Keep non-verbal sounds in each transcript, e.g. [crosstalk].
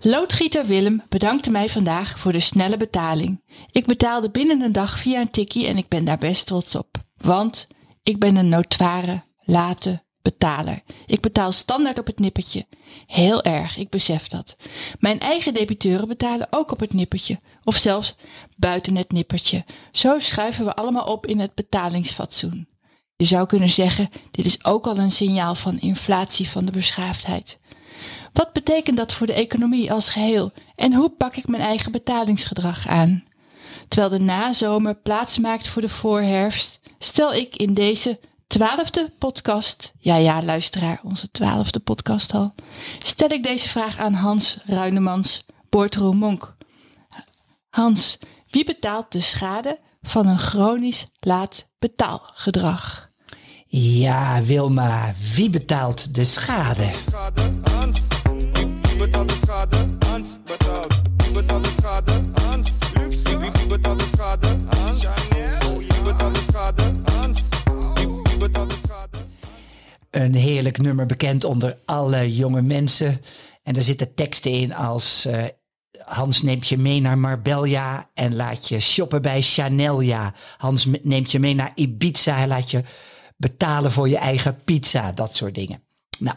Loodgieter Willem bedankte mij vandaag voor de snelle betaling. Ik betaalde binnen een dag via een tikkie en ik ben daar best trots op. Want ik ben een notoire, late betaler. Ik betaal standaard op het nippertje. Heel erg, ik besef dat. Mijn eigen debiteuren betalen ook op het nippertje. Of zelfs buiten het nippertje. Zo schuiven we allemaal op in het betalingsfatsoen. Je zou kunnen zeggen, dit is ook al een signaal van inflatie van de beschaafdheid. Wat betekent dat voor de economie als geheel en hoe pak ik mijn eigen betalingsgedrag aan? Terwijl de nazomer plaats maakt voor de voorherfst, stel ik in deze twaalfde podcast, ja ja luisteraar, onze twaalfde podcast al, stel ik deze vraag aan Hans Ruinemans, Boardroom Monk. Hans, wie betaalt de schade van een chronisch laat betaalgedrag? Ja, Wilma, wie betaalt de schade? Hans. Wie betaalt de schade? Hans betaalt. Wie betaalt de schade? Hans. Luxe. Wie betaalt de schade? Hans. Chanel. Wie betaalt de schade? Hans. Wie betaalt de schade? Een heerlijk nummer bekend onder alle jonge mensen. En daar zitten teksten in als eh, Hans neemt je mee naar Marbella en laat je shoppen bij Chanel. Ja. Hans neemt je mee naar Ibiza en laat je betalen voor je eigen pizza. Dat soort dingen. Nou,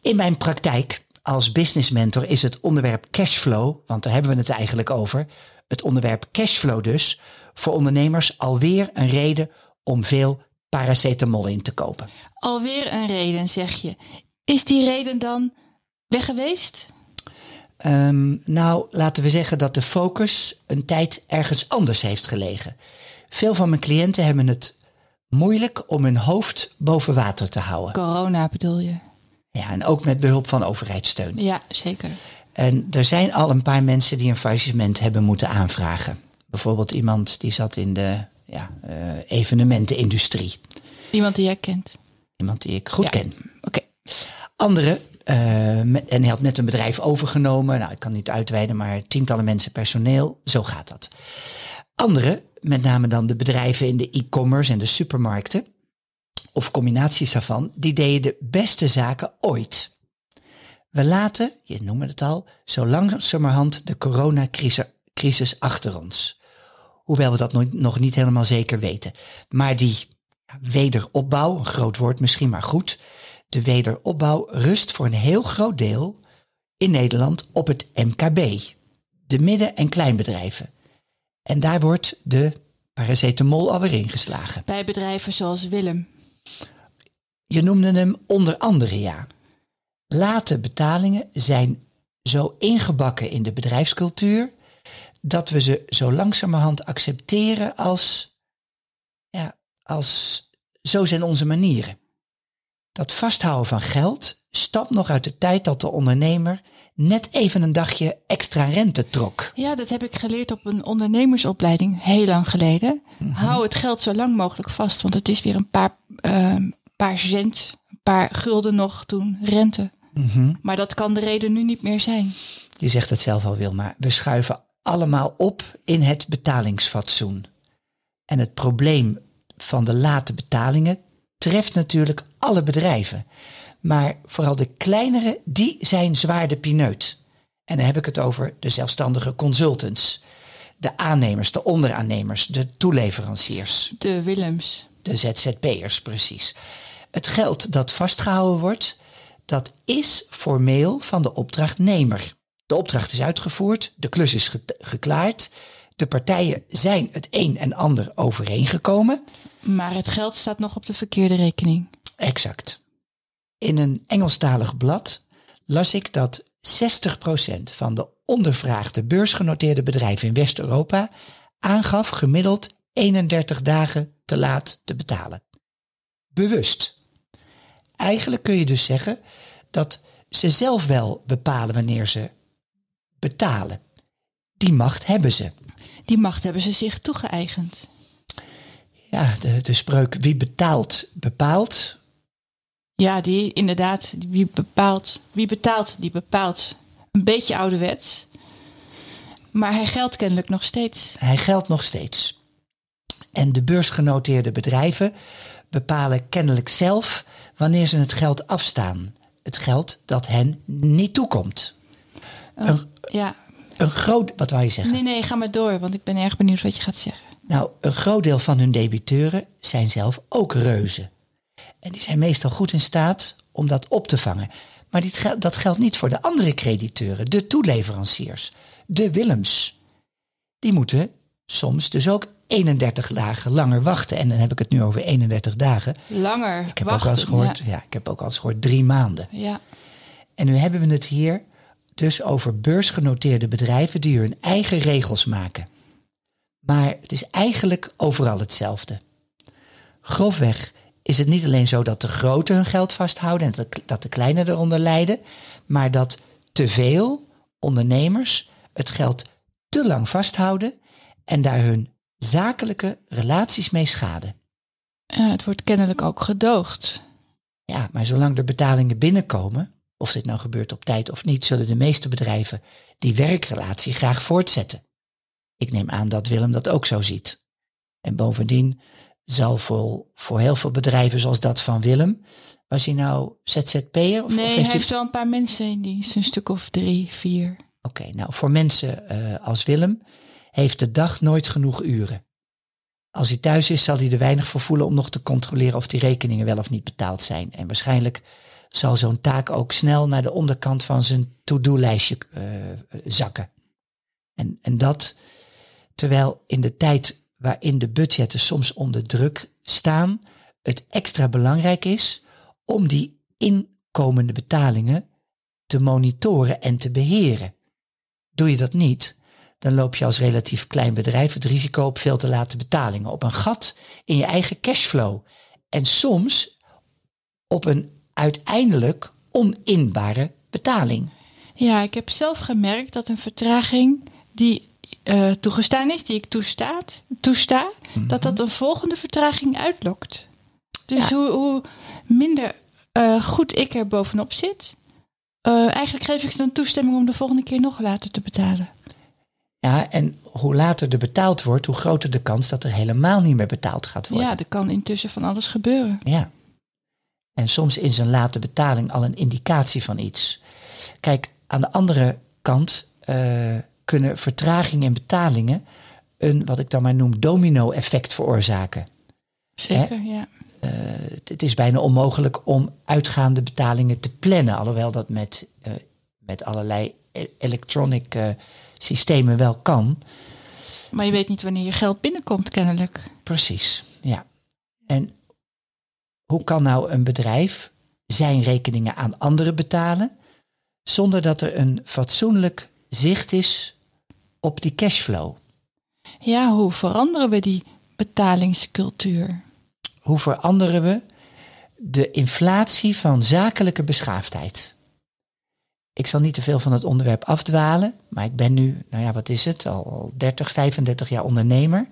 in mijn praktijk als business mentor is het onderwerp cashflow, want daar hebben we het eigenlijk over. Het onderwerp cashflow dus, voor ondernemers alweer een reden om veel paracetamol in te kopen. Alweer een reden, zeg je. Is die reden dan weg geweest? Ehm, nou, laten we zeggen dat de focus een tijd ergens anders heeft gelegen. Veel van mijn cliënten hebben het moeilijk om hun hoofd boven water te houden. Corona bedoel je? Ja, en ook met behulp van overheidssteun. Ja, zeker. En er zijn al een paar mensen die een faillissement hebben moeten aanvragen. Bijvoorbeeld iemand die zat in de ja, eh, evenementenindustrie. Iemand die jij kent. Iemand die ik goed Ja. ken. Oké. Andere, met- en hij had net een bedrijf overgenomen. Nou, ik kan niet uitweiden, maar tientallen mensen personeel. Zo gaat dat. Andere, met name dan de bedrijven in de e-commerce en de supermarkten. Of combinaties daarvan, die deden de beste zaken ooit. We laten, je noemde het al, zo langzamerhand de coronacrisis crisis achter ons. Hoewel we dat nog- niet helemaal zeker weten. Maar die wederopbouw, een groot woord misschien, maar goed. De wederopbouw rust voor een heel groot deel in Nederland op het MKB. De midden- en kleinbedrijven. En daar wordt de paracetamol alweer ingeslagen. Bij bedrijven zoals Willem. Je noemde hem onder andere ja. Late betalingen zijn zo ingebakken in de bedrijfscultuur dat we ze zo langzamerhand accepteren als, ja, als zo zijn onze manieren. Dat vasthouden van geld stamt nog uit de tijd dat de ondernemer net even een dagje extra rente trok. Ja, dat heb ik geleerd op een ondernemersopleiding heel lang geleden. Hou het geld zo lang mogelijk vast, want het is weer een paar, ehm, paar cent, een paar gulden nog toen rente. Maar dat kan de reden nu niet meer zijn. Je zegt het zelf al, Wilma. We schuiven allemaal op in het betalingsfatsoen. En het probleem van de late betalingen treft natuurlijk alle bedrijven. Maar vooral de kleinere, die zijn zwaar de pineut. En dan heb ik het over de zelfstandige consultants. De aannemers, de onderaannemers, de toeleveranciers De Willems. de ZZP'ers precies. Het geld dat vastgehouden wordt, dat is formeel van de opdrachtnemer. De opdracht is uitgevoerd, de klus is ge- geklaard, de partijen zijn het een en ander overeengekomen. Maar het geld staat nog op de verkeerde rekening. Exact. In een Engelstalig blad las ik dat 60% van de ondervraagde beursgenoteerde bedrijven in West-Europa aangaf gemiddeld 31 dagen te laat te betalen. Bewust. Eigenlijk kun je dus zeggen dat ze zelf wel bepalen wanneer ze betalen. Die macht hebben ze. Die macht hebben ze zich toegeëigend. Ja, de, de spreuk wie betaalt, bepaalt. Ja, die inderdaad, wie bepaalt, wie betaalt, die bepaalt. Een beetje ouderwets. Maar hij geldt kennelijk nog steeds. Hij geldt nog steeds. En de beursgenoteerde bedrijven bepalen kennelijk zelf wanneer ze het geld afstaan. Het geld dat hen niet toekomt. Een, Ja, een groot, wat wou je zeggen? nee, nee, ga maar door, want ik ben erg benieuwd wat je gaat zeggen. Nou, een groot deel van hun debiteuren zijn zelf ook reuzen. En die zijn meestal goed in staat om dat op te vangen. Maar dit gel- dat geldt niet voor de andere crediteuren, de toeleveranciers, de Willems. Die moeten soms dus ook 31 dagen langer wachten. En dan heb ik het nu over 31 dagen. Langer Ik heb wachten. ook al eens gehoord, Ja. ja. ik heb ook al eens gehoord drie maanden. ja. En nu hebben we het hier dus over beursgenoteerde bedrijven die hun eigen regels maken. Maar het is eigenlijk overal hetzelfde. Grofweg is het niet alleen zo dat de grote hun geld vasthouden en dat de- kleine eronder lijden, maar dat te veel ondernemers het geld te lang vasthouden en daar hun zakelijke relaties mee schaden. Ja, het wordt kennelijk ook gedoogd. Ja, maar zolang de betalingen binnenkomen, of dit nou gebeurt op tijd of niet, zullen de meeste bedrijven die werkrelatie graag voortzetten. Ik neem aan dat Willem dat ook zo ziet. En bovendien zal voor, voor heel veel bedrijven zoals dat van Willem, was hij nou ZZP'er? Of, Nee, of hij hij- heeft wel een paar mensen in dienst, een stuk of drie, vier. Oké, nou voor mensen eh, als Willem heeft de dag nooit genoeg uren. Als hij thuis is, zal hij er weinig voor voelen om nog te controleren of die rekeningen wel of niet betaald zijn. En waarschijnlijk zal zo'n taak ook snel naar de onderkant van zijn to-do-lijstje eh, zakken. En, en dat terwijl in de tijd waarin de budgetten soms onder druk staan, het extra belangrijk is om die inkomende betalingen te monitoren en te beheren. Doe je dat niet, dan loop je als relatief klein bedrijf het risico op veel te late betalingen, op een gat in je eigen cashflow en soms op een uiteindelijk oninbare betaling. Ja, ik heb zelf gemerkt dat een vertraging die eh, toegestaan is, die ik toestaat, toesta, dat dat een volgende vertraging uitlokt. Dus Ja. hoe, hoe minder eh, goed ik er bovenop zit, eh, eigenlijk geef ik ze dan toestemming om de volgende keer nog later te betalen. Ja, en hoe later er betaald wordt, hoe groter de kans dat er helemaal niet meer betaald gaat worden. Ja, er kan intussen van alles gebeuren. Ja. En soms is een late betaling al een indicatie van iets. Kijk, aan de andere kant eh, kunnen vertragingen in betalingen een, wat ik dan maar noem, domino-effect veroorzaken. Zeker, ja. Het, het is bijna onmogelijk om uitgaande betalingen te plannen, alhoewel dat met, eh, met allerlei e- electronic eh, systemen wel kan. Maar je weet niet wanneer je geld binnenkomt, kennelijk. Precies, ja. En hoe kan nou een bedrijf zijn rekeningen aan anderen betalen zonder dat er een fatsoenlijk zicht is op die cashflow? Ja, hoe veranderen we die betalingscultuur? Hoe veranderen we de inflatie van zakelijke beschaafdheid? Ik zal niet te veel van het onderwerp afdwalen, maar ik ben nu, nou ja, wat is het, al 30, 35 jaar ondernemer.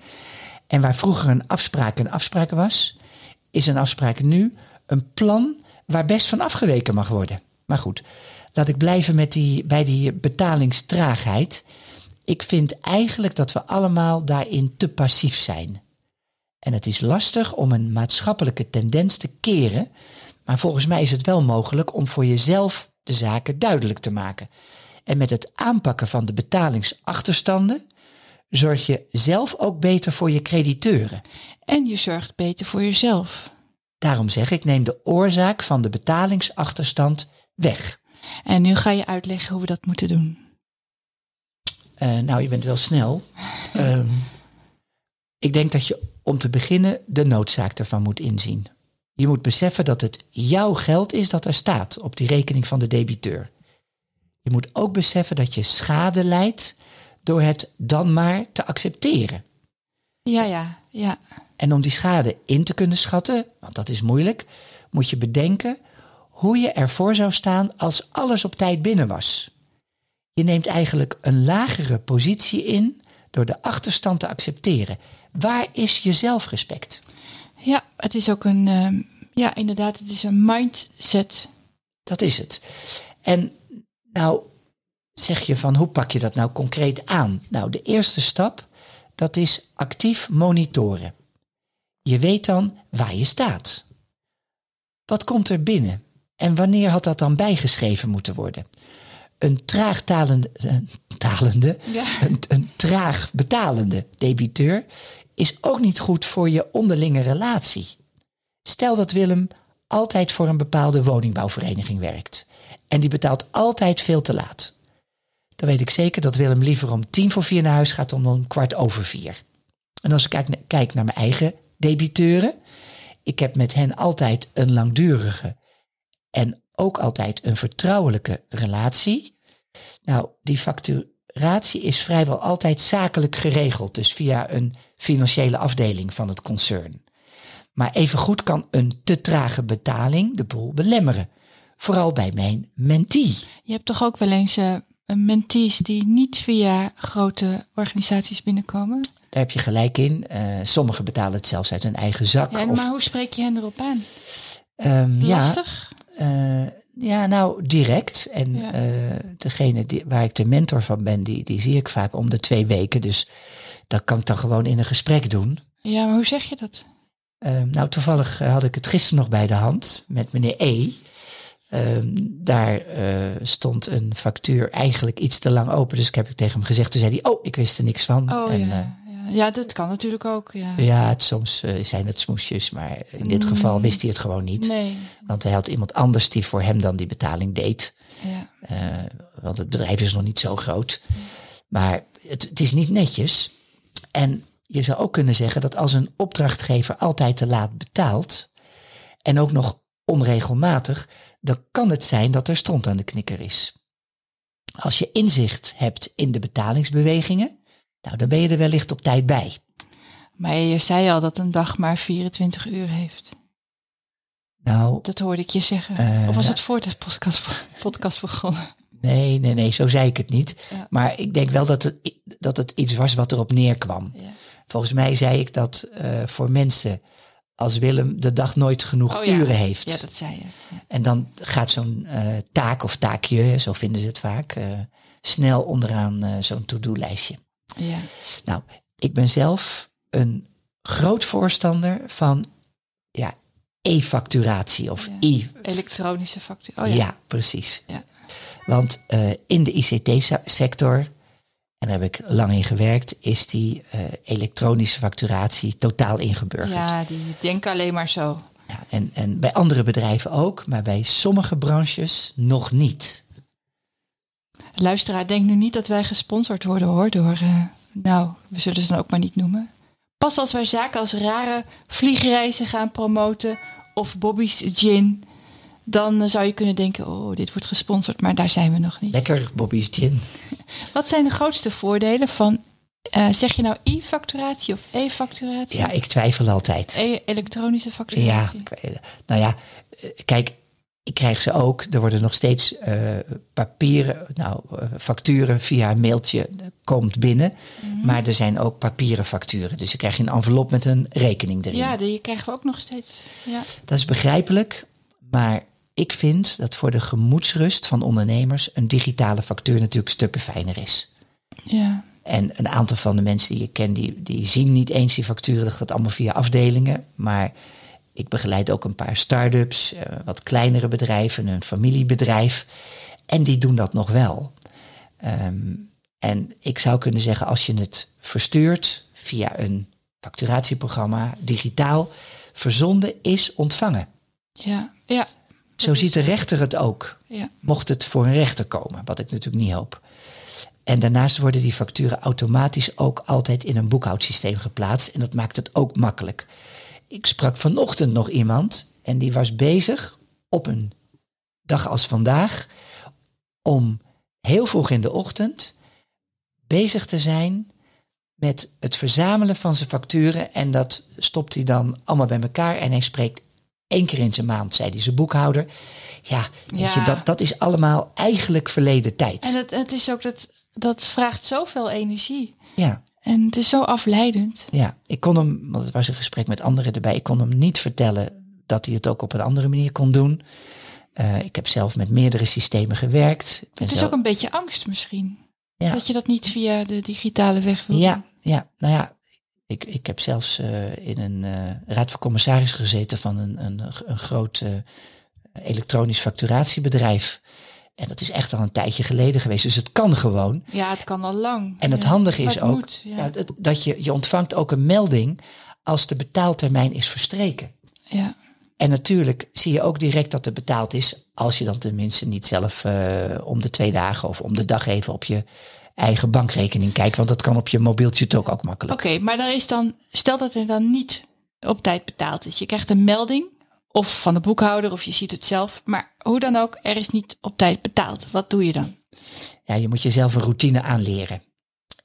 En waar vroeger een afspraak een afspraak was, is een afspraak nu een plan waar best van afgeweken mag worden. Maar goed, laat ik blijven met die, bij die betalingstraagheid. Ik vind eigenlijk dat we allemaal daarin te passief zijn. En het is lastig om een maatschappelijke tendens te keren, maar volgens mij is het wel mogelijk om voor jezelf de zaken duidelijk te maken. En met het aanpakken van de betalingsachterstanden zorg je zelf ook beter voor je crediteuren. En je zorgt beter voor jezelf. Daarom zeg ik, neem de oorzaak van de betalingsachterstand weg. En nu ga je uitleggen hoe we dat moeten doen. Eh, nou, je bent wel snel. Ehm, ik denk dat je om te beginnen de noodzaak ervan moet inzien. Je moet beseffen dat het jouw geld is dat er staat op die rekening van de debiteur. Je moet ook beseffen dat je schade leidt door het dan maar te accepteren. Ja, ja, ja. En om die schade in te kunnen schatten, want dat is moeilijk, moet je bedenken hoe je ervoor zou staan als alles op tijd binnen was. Je neemt eigenlijk een lagere positie in door de achterstand te accepteren. Waar is je zelfrespect? Ja, het is ook een, ehm, ja, inderdaad, het is een mindset. Dat is het. En nou zeg je van hoe pak je dat nou concreet aan? Nou, de eerste stap, dat is actief monitoren. Je weet dan waar je staat. Wat komt er binnen? En wanneer had dat dan bijgeschreven moeten worden? Een traag talende, een talende Ja. een, een traag betalende debiteur is ook niet goed voor je onderlinge relatie. Stel dat Willem altijd voor een bepaalde woningbouwvereniging werkt en die betaalt altijd veel te laat. Dan weet ik zeker dat Willem liever om tien voor vier naar huis gaat dan om kwart over vier. En als ik kijk, kijk naar mijn eigen debiteuren, ik heb met hen altijd een langdurige en ook altijd een vertrouwelijke relatie. Nou, die facturatie is vrijwel altijd zakelijk geregeld, dus via een financiële afdeling van het concern. Maar evengoed kan een te trage betaling de boel belemmeren. Vooral bij mijn mentee. Je hebt toch ook wel eens eh, mentees die niet via grote organisaties binnenkomen? Daar heb je gelijk in. Eh, sommigen betalen het zelfs uit hun eigen zak. Ja, of, maar hoe spreek je hen erop aan? ehm, ja, Lastig? Eh, ja, nou, direct. En Ja. eh, degene die, waar ik de mentor van ben, die, die zie ik vaak om de twee weken. Dus dat kan ik dan gewoon in een gesprek doen. Ja, maar hoe zeg je dat? Eh, nou, toevallig had ik het gisteren nog bij de hand met meneer E. Ehm, daar eh, stond een factuur eigenlijk iets te lang open. Dus ik heb ik tegen hem gezegd. Toen zei hij, oh, ik wist er niks van. Oh en, ja. eh, ja. Ja, dat kan natuurlijk ook. Ja. ja, het, soms eh, zijn het smoesjes. Maar in dit geval wist hij het gewoon niet. Nee. Want hij had iemand anders die voor hem dan die betaling deed. Ja. Want het bedrijf is nog niet zo groot. Maar het, het is niet netjes. En je zou ook kunnen zeggen dat als een opdrachtgever altijd te laat betaalt. en ook nog onregelmatig. Dan kan het zijn dat er stront aan de knikker is. Als je inzicht hebt in de betalingsbewegingen. nou, dan ben je er wellicht op tijd bij. Maar je zei al dat een dag maar 24 uur heeft. Nou, Dat hoorde ik je zeggen. Eh, of was het voor de podcast, [laughs] podcast begonnen? nee, nee, nee, zo zei ik het niet. Ja. Maar ik denk wel dat het, dat het iets was wat erop neerkwam. Ja. Volgens mij zei ik dat eh, voor mensen als Willem de dag nooit genoeg Oh ja. uren heeft. Ja, dat zei je. Ja. En dan gaat zo'n eh, taak of taakje, zo vinden ze het vaak, eh, snel onderaan eh, zo'n to-do-lijstje. Ja. Nou, ik ben zelf een groot voorstander van ja, e-facturatie of Ja. e. Elektronische factuur. Oh ja. ja. precies. Ja. Want in de ICT-sector, en daar heb ik lang in gewerkt, is die eh, elektronische facturatie totaal ingeburgerd. Ja, die denken alleen maar zo. Ja, en, en bij andere bedrijven ook, maar bij sommige branches nog niet. Luisteraar, denk nu niet dat wij gesponsord worden hoor. Door, eh, nou, we zullen ze dan ook maar niet noemen. Pas als wij zaken als rare vliegreizen gaan promoten of Bobby's Gin, dan eh, zou je kunnen denken, oh, dit wordt gesponsord, maar daar zijn we nog niet. Lekker Bobby's Gin. Wat zijn de grootste voordelen van, eh, zeg je nou e-facturatie of e-facturatie? Ja, ik twijfel altijd. E- elektronische Ja, facturatie. weet- nou ja, eh, kijk, ik krijg ze ook. Er worden nog steeds eh, papieren, nou, facturen via een mailtje komt binnen. Mhm. Maar er zijn ook papieren facturen. Dus je krijgt een envelop met een rekening erin. Ja, die krijgen we ook nog steeds. Ja. Dat is begrijpelijk, maar ik vind dat voor de gemoedsrust van ondernemers een digitale factuur natuurlijk stukken fijner is. ja. En een aantal van de mensen die ik ken, die, die zien niet eens die facturen. Dat gaat allemaal via afdelingen. Maar ik begeleid ook een paar start-ups, eh, wat kleinere bedrijven, een familiebedrijf. En die doen dat nog wel. Ehm, en ik zou kunnen zeggen, als je het verstuurt via een facturatieprogramma, digitaal, verzonden is ontvangen. Ja, ja, Zo ziet de rechter het ook. ja. Mocht het voor een rechter komen, wat ik natuurlijk niet hoop. En daarnaast worden die facturen automatisch ook altijd in een boekhoudsysteem geplaatst. En dat maakt het ook makkelijk. Ik sprak vanochtend nog iemand en die was bezig op een dag als vandaag om heel vroeg in de ochtend bezig te zijn met het verzamelen van zijn facturen. En dat stopt hij dan allemaal bij elkaar en hij spreekt Eén keer in zijn maand zei hij zijn boekhouder. Ja, weet Ja. Je, dat, dat is allemaal eigenlijk verleden tijd. En het, het is ook dat, dat vraagt zoveel energie. ja, En het is zo afleidend. ja, ik kon hem, want het was een gesprek met anderen erbij. Ik kon hem niet vertellen dat hij het ook op een andere manier kon doen. Eh, ik heb zelf met meerdere systemen gewerkt. Het is ook een beetje angst misschien. Ja. Dat je dat niet via de digitale weg wil Ja, doen. ja, nou ja, ik, ik heb zelfs eh, in een eh, raad van commissaris gezeten van een, een, een groot eh, elektronisch facturatiebedrijf. En dat is echt al een tijdje geleden geweest. Dus het kan gewoon. Ja, het kan al lang. En het Ja. handige is het ook moet, ja. ja, dat- dat je, je ontvangt ook een melding als de betaaltermijn is verstreken. ja. En natuurlijk zie je ook direct dat er betaald is, als je dan tenminste niet zelf om de twee dagen of om de dag even op je eigen bankrekening kijkt. Want dat kan op je mobieltje natuurlijk ook makkelijk. Oké, maar daar is dan, stel dat er dan niet op tijd betaald is. Je krijgt een melding, of van de boekhouder, of je ziet het zelf. Maar hoe dan ook, er is niet op tijd betaald. Wat doe je dan? Ja, je moet jezelf een routine aanleren.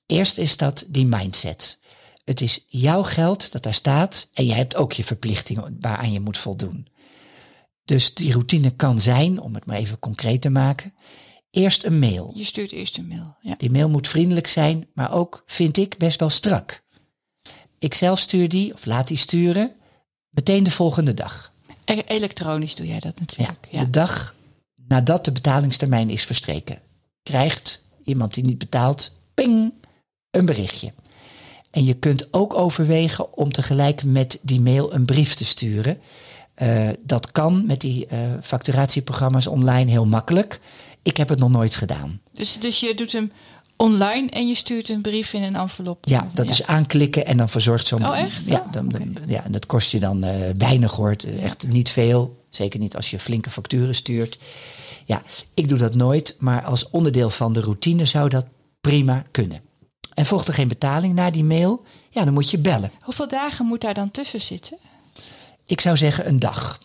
Eerst is dat die mindset. Het is jouw geld dat daar staat en je hebt ook je verplichtingen waaraan je moet voldoen. Dus die routine kan zijn, om het maar even concreet te maken, eerst een mail. Je stuurt eerst een mail. Ja. Die mail moet vriendelijk zijn, maar ook, vind ik, best wel strak. Ik zelf stuur die, of laat die sturen, meteen de volgende dag. E- Elektronisch doe jij dat natuurlijk. Ja. de dag nadat de betalingstermijn is verstreken, krijgt iemand die niet betaalt, ping, een berichtje. En je kunt ook overwegen om tegelijk met die mail een brief te sturen. Eh, dat kan met die eh, facturatieprogramma's online heel makkelijk. Ik heb het nog nooit gedaan. Dus, dus je doet hem online en je stuurt een brief in een envelop. Ja, dat is aanklikken en dan verzorgt zo'n... Oh, echt? Ja, Oh, dan, ja, en dat kost je dan eh, weinig hoor. Echt niet veel. Zeker niet als je flinke facturen stuurt. Ja, ik doe dat nooit. Maar als onderdeel van de routine zou dat prima kunnen. En volgt er geen betaling na die mail? Ja, dan moet je bellen. Hoeveel dagen moet daar dan tussen zitten? Ik zou zeggen een dag.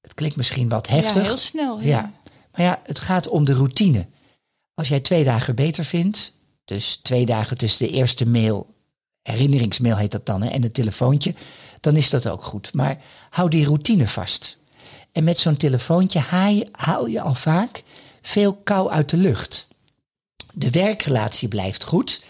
Het klinkt misschien wat heftig. Ja, heel snel. Ja. Ja. Maar ja, het gaat om de routine. Als jij twee dagen beter vindt, dus twee dagen tussen de eerste mail, herinneringsmail heet dat dan, hè, en het telefoontje, dan is dat ook goed. Maar hou die routine vast. En met zo'n telefoontje haal je, haal je al vaak veel kou uit de lucht. De werkrelatie blijft goed,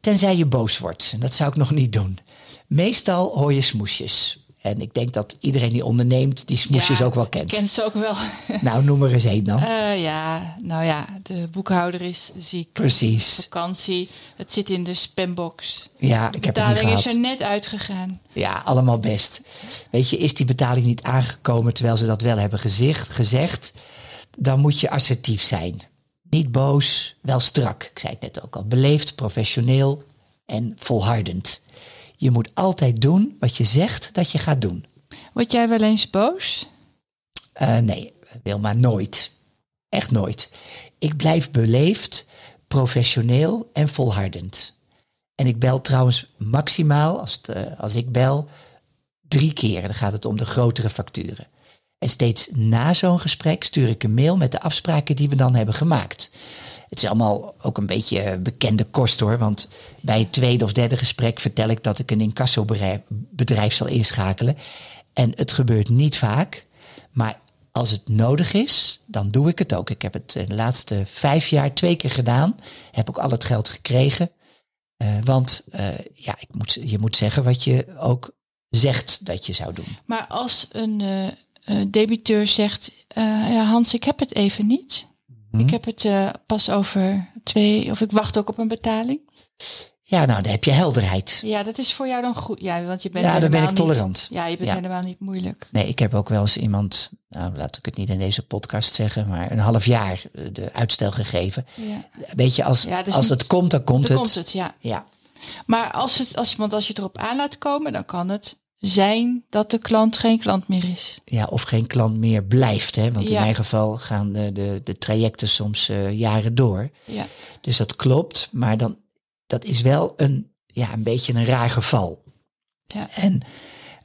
tenzij je boos wordt. Dat zou ik nog niet doen. Meestal hoor je smoesjes. En ik denk dat iedereen die onderneemt, die smoesjes Ja, ook wel kent. Ken ze ook wel. [laughs] Nou, noem er eens één dan. Eh, ja, nou ja, de boekhouder is ziek. Precies. Vakantie, het zit in de spambox. Ja, De ik heb het niet betaling is er net uitgegaan. Ja, allemaal best. Weet je, is die betaling niet aangekomen terwijl ze dat wel hebben gezicht, gezegd, dan moet je assertief zijn. Niet boos, wel strak. Ik zei het net ook al. Beleefd, professioneel en volhardend. Je moet altijd doen wat je zegt dat je gaat doen. Word jij wel eens boos? Eh, nee, Wilma, nooit. Echt nooit. Ik blijf beleefd, professioneel en volhardend. En ik bel trouwens maximaal, als, het, eh, als ik bel, drie keer. Dan gaat het om de grotere facturen. En steeds na zo'n gesprek stuur ik een mail met de afspraken die we dan hebben gemaakt. Het is allemaal ook een beetje bekende kost hoor. Want bij het tweede of derde gesprek vertel ik dat ik een incassobedrijf bedrijf zal inschakelen. En het gebeurt niet vaak. Maar als het nodig is, dan doe ik het ook. Ik heb het in de laatste vijf jaar twee keer gedaan. Heb ook al het geld gekregen. Eh, want eh, ja, ik moet, je moet zeggen wat je ook zegt dat je zou doen. Maar als een eh, eh, debiteur zegt, eh, ja, Hans, ik heb het even niet. Mhm. Ik heb het eh, pas over twee, of ik wacht ook op een betaling. Ja, nou, dan heb je helderheid. Ja, dat is voor jou dan goed. Ja, want je bent Ja, dan ben ik tolerant. Niet, ja, je bent Ja. helemaal niet moeilijk. Nee, ik heb ook wel eens iemand, nou laat ik het niet in deze podcast zeggen, maar een half jaar de uitstel gegeven. Ja, Weet je, als, Ja, dus als niet- het komt, dan komt dan het. komt het, ja. Ja, Maar als het, als, want als je het erop aan laat komen, dan kan het zijn dat de klant geen klant meer is. ja, of geen klant meer blijft. Hè? Want in mijn geval gaan de, de, de trajecten soms eh, jaren door. Ja. Dus dat klopt, maar dan, dat is wel een, ja, een beetje een raar geval. Ja. En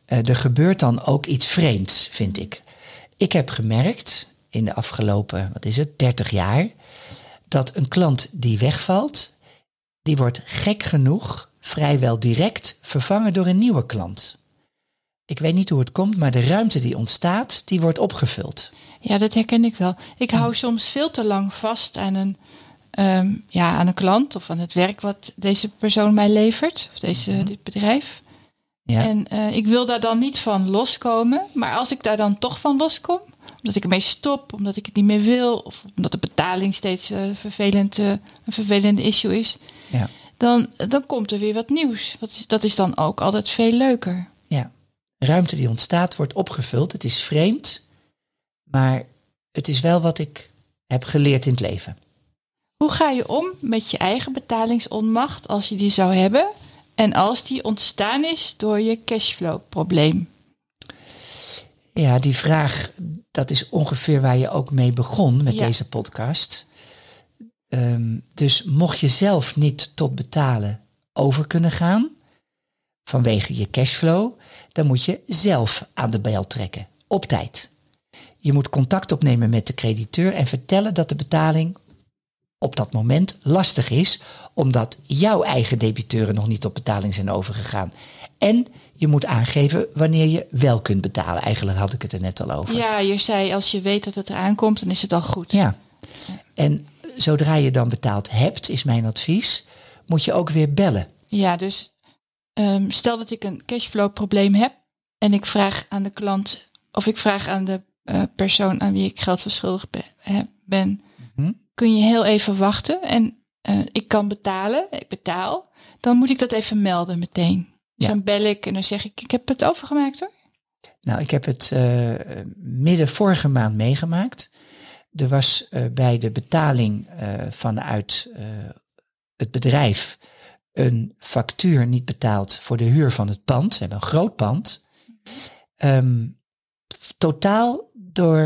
eh, er gebeurt dan ook iets vreemds, vind ik. Ik heb gemerkt in de afgelopen, wat is het, 30 jaar, dat een klant die wegvalt, die wordt gek genoeg vrijwel direct vervangen door een nieuwe klant. Ik weet niet hoe het komt, maar de ruimte die ontstaat, die wordt opgevuld. Ja, dat herken ik wel. Ik hou soms veel te lang vast aan een, ehm, ja, aan een klant of aan het werk wat deze persoon mij levert, of deze, dit bedrijf. Ja. En eh, ik wil daar dan niet van loskomen. Maar als ik daar dan toch van loskom, omdat ik ermee stop, omdat ik het niet meer wil, of omdat de betaling steeds eh, vervelend, eh, een vervelende issue is, ja. dan, dan komt er weer wat nieuws. Dat is, dat is dan ook altijd veel leuker. Ruimte die ontstaat wordt opgevuld. Het is vreemd, maar het is wel wat ik heb geleerd in het leven. Hoe ga je om met je eigen betalingsonmacht als je die zou hebben en als die ontstaan is door je cashflow-probleem? Ja, die vraag, dat is ongeveer waar je ook mee begon met Ja. deze podcast. Ehm, dus mocht je zelf niet tot betalen over kunnen gaan, vanwege je cashflow, dan moet je zelf aan de bel trekken, op tijd. Je moet contact opnemen met de crediteur en vertellen dat de betaling op dat moment lastig is, omdat jouw eigen debiteuren nog niet op betaling zijn overgegaan. En je moet aangeven wanneer je wel kunt betalen. Eigenlijk had ik het er net al over. Ja, je zei als je weet dat het eraan komt, dan is het al goed. Ja. En zodra je dan betaald hebt, is mijn advies, moet je ook weer bellen. Ja, dus ehm, stel dat ik een cashflow-probleem heb en ik vraag aan de klant of ik vraag aan de eh, persoon aan wie ik geld verschuldigd be- heb- ben, Mhm. kun je heel even wachten en eh, ik kan betalen, ik betaal, dan moet ik dat even melden meteen. Dus Ja. dan bel ik en dan zeg ik, ik heb het overgemaakt hoor. Nou, ik heb het eh, midden vorige maand meegemaakt. Er was bij de betaling vanuit het bedrijf een factuur niet betaald voor de huur van het pand. We hebben een groot pand. Ehm, totaal door,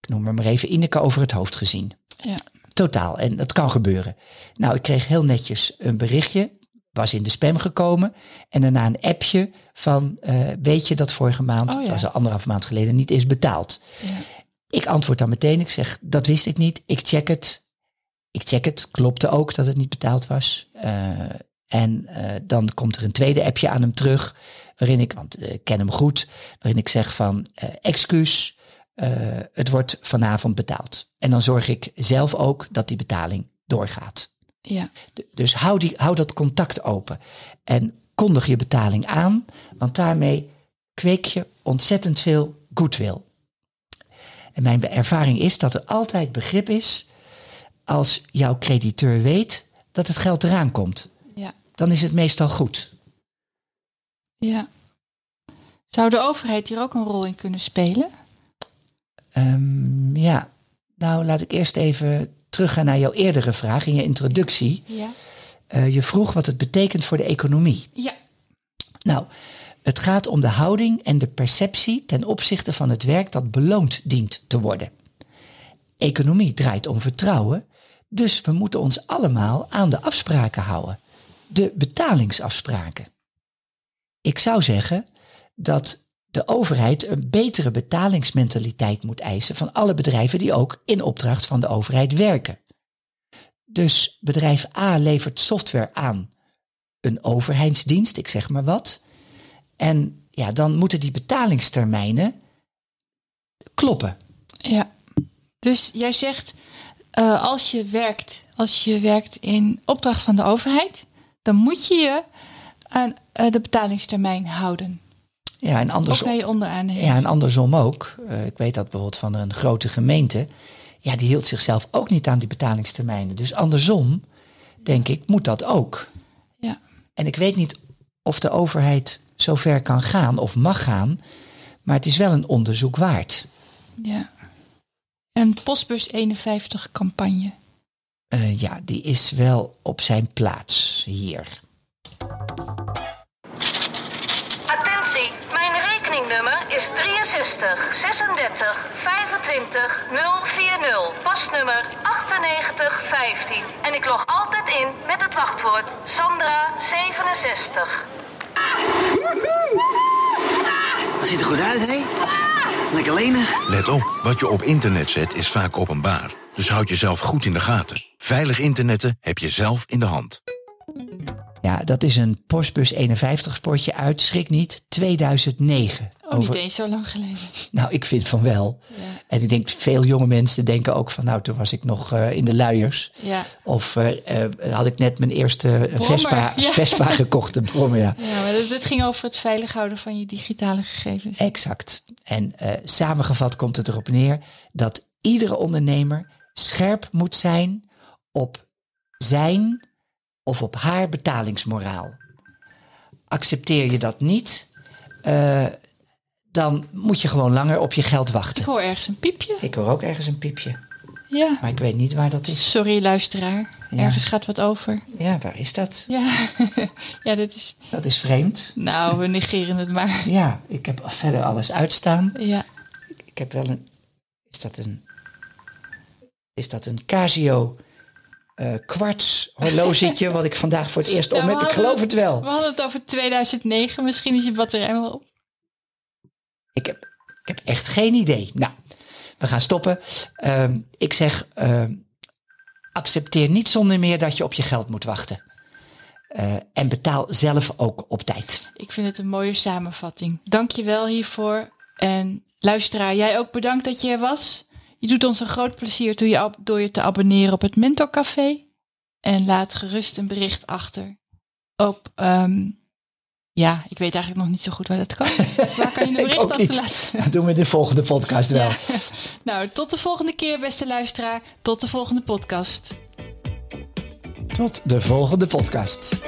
ik noem maar maar even, Ineke over het hoofd gezien. Ja. Totaal. En dat kan gebeuren. Nou, ik kreeg heel netjes een berichtje. Was in de spam gekomen. En daarna een appje van, eh, weet je dat vorige maand, Oh ja. dat was al anderhalf maand geleden, niet is betaald. Ja. Ik antwoord dan meteen. Ik zeg, dat wist ik niet. Ik check het. Ik check het. Klopte ook dat het niet betaald was. Eh, en eh, dan komt er een tweede appje aan hem terug. Waarin ik, want eh, ik ken hem goed. Waarin ik zeg van, eh, excuus. het wordt vanavond betaald. En dan zorg ik zelf ook dat die betaling doorgaat. Ja. Dus hou, die, hou dat contact open. En kondig je betaling aan, want daarmee kweek je ontzettend veel goodwill. En mijn ervaring is dat er altijd begrip is als jouw crediteur weet dat het geld eraan komt. Dan is het meestal goed. ja. Zou de overheid hier ook een rol in kunnen spelen? Ehm, ja, nou laat ik eerst even teruggaan naar jouw eerdere vraag in je introductie. Ja. Eh, je vroeg wat het betekent voor de economie. Ja. Nou, het gaat om de houding en de perceptie ten opzichte van het werk dat beloond dient te worden. Economie draait om vertrouwen, dus we moeten ons allemaal aan de afspraken houden. De betalingsafspraken. Ik zou zeggen dat de overheid een betere betalingsmentaliteit moet eisen van alle bedrijven die ook in opdracht van de overheid werken. Dus bedrijf A levert software aan een overheidsdienst, ik zeg maar wat. En ja, dan moeten die betalingstermijnen kloppen. Ja. Dus jij zegt, eh, als je werkt, als je werkt in opdracht van de overheid, dan moet je je aan eh, de betalingstermijn houden. Ja, en andersom, je onderaan heen. ja, en andersom ook. Eh, ik weet dat bijvoorbeeld van een grote gemeente. Ja, die hield zichzelf ook niet aan die betalingstermijnen. Dus andersom, denk ik, moet dat ook. Ja. En ik weet niet of de overheid zo ver kan gaan of mag gaan. Maar het is wel een onderzoek waard. ja. Een postbus 51 campagne. Eh, ja, die is wel op zijn plaats hier. Attentie, mijn rekeningnummer is 63 36 25 040. Pasnummer 98 15. En ik log altijd in met het wachtwoord Sandra 67. Dat ziet er goed uit, hè? Lekker lenig. Let op, wat je op internet zet is vaak openbaar. Dus houd jezelf goed in de gaten. Veilig internetten heb je zelf in de hand. Ja, dat is een Postbus 51 spotje uit, schrik niet, 2009. Oh, over- niet eens zo lang geleden. Nou, ik vind van wel. Ja. En ik denk, veel jonge mensen denken ook van, nou, toen was ik nog eh, in de luiers. Ja. Of eh, eh, had ik net mijn eerste Brommer, Vespa, [laughs] ja. Vespa gekocht, een brommer, ja. ja, maar dit, dit ging over het veilig houden van je digitale gegevens. Exact. En eh, samengevat komt het erop neer dat iedere ondernemer scherp moet zijn op zijn of op haar betalingsmoraal. Accepteer je dat niet, eh, dan moet je gewoon langer op je geld Ik wachten. hoor ergens een piepje. Ik hoor ook ergens een piepje, Ja. maar ik weet niet waar dat is. Sorry, luisteraar. Ja. Ergens gaat wat over. Ja, waar is dat? Ja, [laughs] ja dit is... Dat is vreemd. Nou, we negeren het maar. Ja, ik heb verder alles uitstaan. Ja. Ik heb wel een. Is dat een. Is dat een Casio eh kwarts horlogetje wat ik vandaag voor het eerst om heb? Ik geloof het- het wel. We hadden het over 2009. Misschien is je batterij wel op. Ik heb, ik heb echt geen idee. Nou, we gaan stoppen. Ehm, ik zeg, ehm, accepteer niet zonder meer dat je op je geld moet wachten. Eh, en betaal zelf ook op tijd. Ik vind het een mooie samenvatting. Dank je wel hiervoor. En luisteraar, jij ook bedankt dat je er was. Je doet ons een groot plezier door je, door je te abonneren op het Mentor Café. En laat gerust een bericht achter op... ehm, ja, ik weet eigenlijk nog niet zo goed waar dat kan. [laughs] Waar kan je een Ik bericht achterlaten? Dat doen we in de volgende podcast wel. Ja. [laughs] Nou, tot de volgende keer, beste luisteraar. Tot de volgende podcast. Tot de volgende podcast.